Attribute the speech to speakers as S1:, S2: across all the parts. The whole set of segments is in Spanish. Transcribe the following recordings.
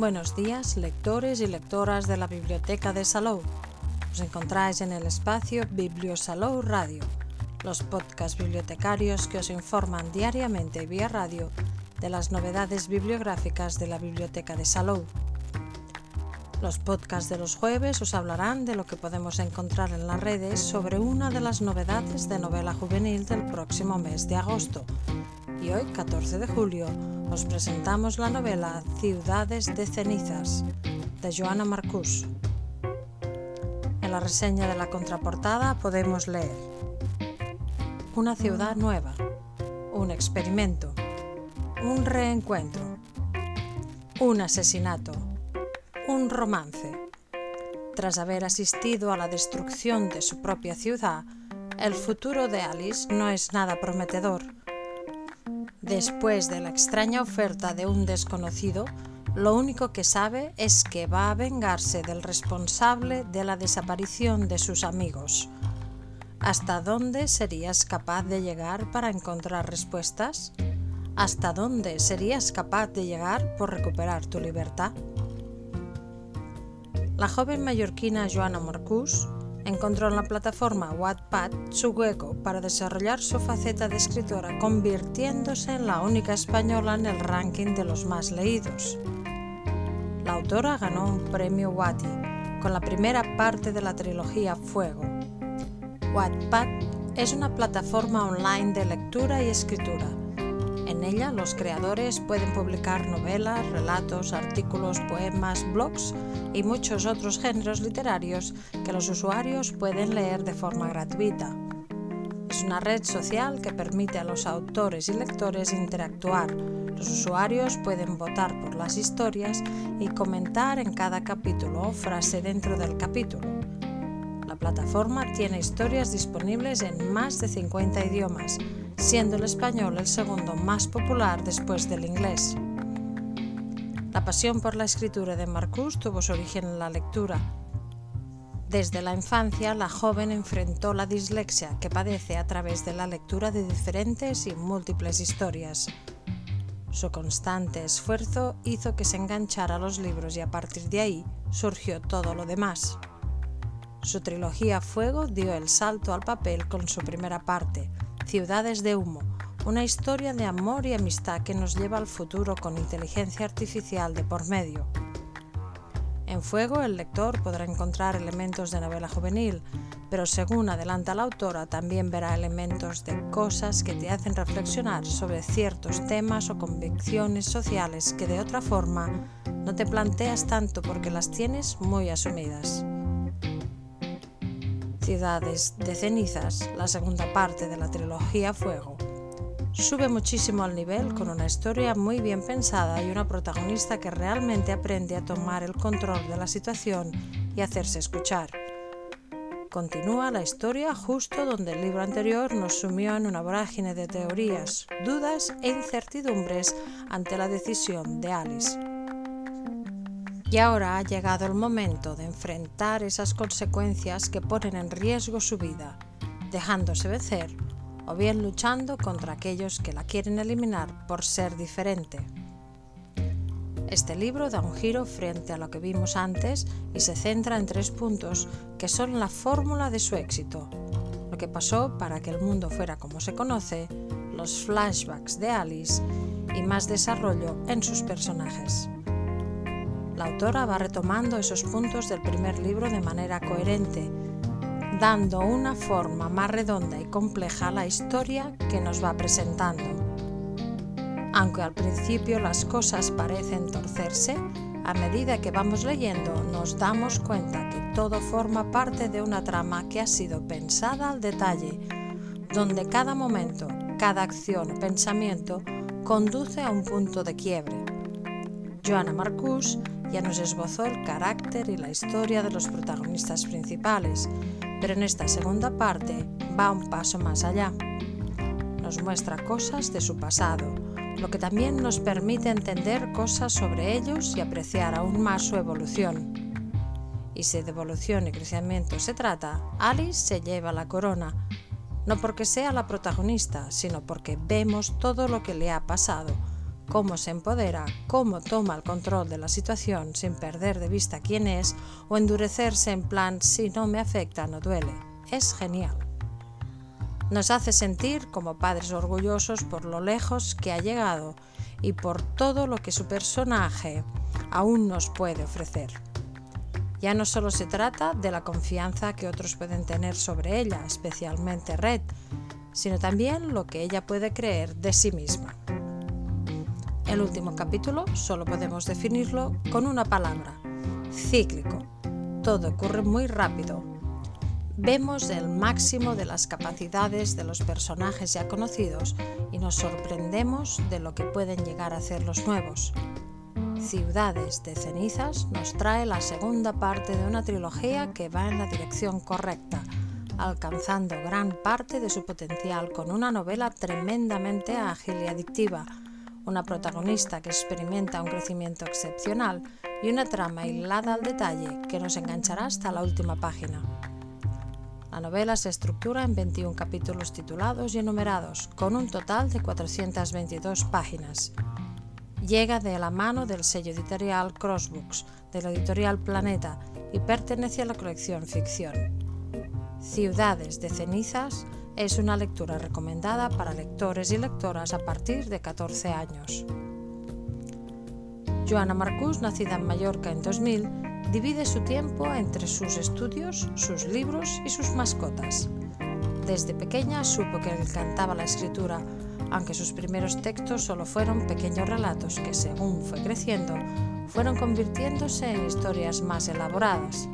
S1: Buenos días, lectores y lectoras de la Biblioteca de Salou. Os encontráis en el espacio Bibliosalou Radio, los podcasts bibliotecarios que os informan diariamente vía radio de las novedades bibliográficas de la Biblioteca de Salou. Los podcasts de los jueves os hablarán de lo que podemos encontrar en las redes sobre una de las novedades de novela juvenil del próximo mes de agosto. Y hoy, 14 de julio, os presentamos la novela Ciudades de cenizas de Joana Marcus. En la reseña de la contraportada podemos leer Una ciudad nueva, un experimento, un reencuentro, un asesinato, un romance. Tras haber asistido a la destrucción de su propia ciudad, el futuro de Alice no es nada prometedor Después de la extraña oferta de un desconocido, lo único que sabe es que va a vengarse del responsable de la desaparición de sus amigos. ¿Hasta dónde serías capaz de llegar para encontrar respuestas? ¿Hasta dónde serías capaz de llegar por recuperar tu libertad? La joven mallorquina Joana Marcus encontró en la plataforma Wattpad su hueco para desarrollar su faceta de escritora, convirtiéndose en la única española en el ranking de los más leídos. La autora ganó un premio Watty con la primera parte de la trilogía Fuego. Wattpad es una plataforma online de lectura y escritura en ella los creadores pueden publicar novelas, relatos, artículos, poemas, blogs y muchos otros géneros literarios que los usuarios pueden leer de forma gratuita. Es una red social que permite a los autores y lectores interactuar. Los usuarios pueden votar por las historias y comentar en cada capítulo o frase dentro del capítulo. La plataforma tiene historias disponibles en más de 50 idiomas siendo el español el segundo más popular después del inglés. La pasión por la escritura de Marcus tuvo su origen en la lectura. Desde la infancia, la joven enfrentó la dislexia que padece a través de la lectura de diferentes y múltiples historias. Su constante esfuerzo hizo que se enganchara a los libros y a partir de ahí surgió todo lo demás. Su trilogía Fuego dio el salto al papel con su primera parte, Ciudades de Humo, una historia de amor y amistad que nos lleva al futuro con inteligencia artificial de por medio. En Fuego el lector podrá encontrar elementos de novela juvenil, pero según adelanta la autora también verá elementos de cosas que te hacen reflexionar sobre ciertos temas o convicciones sociales que de otra forma no te planteas tanto porque las tienes muy asumidas. De cenizas, la segunda parte de la trilogía Fuego. Sube muchísimo al nivel con una historia muy bien pensada y una protagonista que realmente aprende a tomar el control de la situación y hacerse escuchar. Continúa la historia justo donde el libro anterior nos sumió en una vorágine de teorías, dudas e incertidumbres ante la decisión de Alice. Y ahora ha llegado el momento de enfrentar esas consecuencias que ponen en riesgo su vida, dejándose vencer o bien luchando contra aquellos que la quieren eliminar por ser diferente. Este libro da un giro frente a lo que vimos antes y se centra en tres puntos que son la fórmula de su éxito. Lo que pasó para que el mundo fuera como se conoce, los flashbacks de Alice y más desarrollo en sus personajes. La autora va retomando esos puntos del primer libro de manera coherente, dando una forma más redonda y compleja a la historia que nos va presentando. Aunque al principio las cosas parecen torcerse, a medida que vamos leyendo nos damos cuenta que todo forma parte de una trama que ha sido pensada al detalle, donde cada momento, cada acción o pensamiento conduce a un punto de quiebre. Joana Marcus ya nos esbozó el carácter y la historia de los protagonistas principales, pero en esta segunda parte va un paso más allá. Nos muestra cosas de su pasado, lo que también nos permite entender cosas sobre ellos y apreciar aún más su evolución. Y si de evolución y crecimiento se trata, Alice se lleva la corona, no porque sea la protagonista, sino porque vemos todo lo que le ha pasado, cómo se empodera, cómo toma el control de la situación sin perder de vista quién es o endurecerse en plan si no me afecta no duele. Es genial. Nos hace sentir como padres orgullosos por lo lejos que ha llegado y por todo lo que su personaje aún nos puede ofrecer. Ya no solo se trata de la confianza que otros pueden tener sobre ella, especialmente Red, sino también lo que ella puede creer de sí misma. El último capítulo solo podemos definirlo con una palabra, cíclico. Todo ocurre muy rápido. Vemos el máximo de las capacidades de los personajes ya conocidos y nos sorprendemos de lo que pueden llegar a hacer los nuevos. Ciudades de cenizas nos trae la segunda parte de una trilogía que va en la dirección correcta, alcanzando gran parte de su potencial con una novela tremendamente ágil y adictiva, una protagonista que experimenta un crecimiento excepcional y una trama hilada al detalle que nos enganchará hasta la última página. La novela se estructura en 21 capítulos titulados y enumerados, con un total de 422 páginas llega de la mano del sello editorial Crossbooks, de la editorial Planeta, y pertenece a la colección Ficción. Ciudades de cenizas es una lectura recomendada para lectores y lectoras a partir de 14 años. Joana Marcús, nacida en Mallorca en 2000, divide su tiempo entre sus estudios, sus libros y sus mascotas. Desde pequeña supo que le encantaba la escritura, aunque sus primeros textos solo fueron pequeños relatos que, según fue creciendo, fueron convirtiéndose en historias más elaboradas.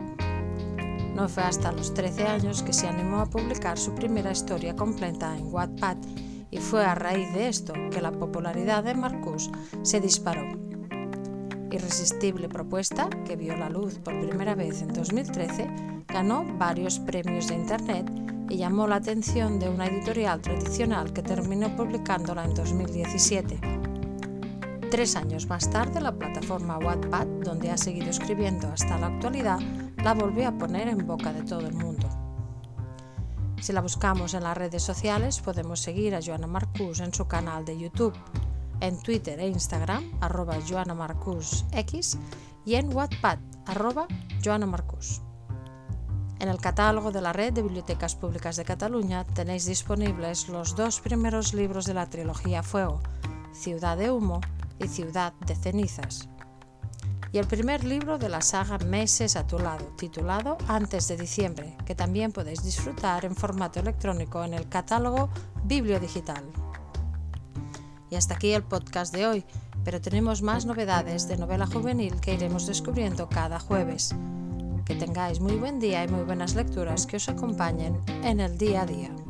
S1: No fue hasta los 13 años que se animó a publicar su primera historia completa en Wattpad y fue a raíz de esto que la popularidad de Marcus se disparó. Irresistible propuesta, que vio la luz por primera vez en 2013, ganó varios premios de Internet y llamó la atención de una editorial tradicional que terminó publicándola en 2017. Tres años más tarde, la plataforma Wattpad, donde ha seguido escribiendo hasta la actualidad, la volvió a poner en boca de todo el mundo. Si la buscamos en las redes sociales, podemos seguir a Joana Marcus en su canal de YouTube, en Twitter e Instagram, arroba Joana Marcus X, y en Wattpad, arroba Joana Marcus. En el catálogo de la Red de Bibliotecas Públicas de Cataluña tenéis disponibles los dos primeros libros de la trilogía Fuego, Ciudad de Humo y Ciudad de Cenizas. Y el primer libro de la saga Meses a tu lado, titulado Antes de diciembre, que también podéis disfrutar en formato electrónico en el catálogo Bibliodigital. Y hasta aquí el podcast de hoy, pero tenemos más novedades de novela juvenil que iremos descubriendo cada jueves. Que tengáis muy buen día y muy buenas lecturas que os acompañen en el día a día.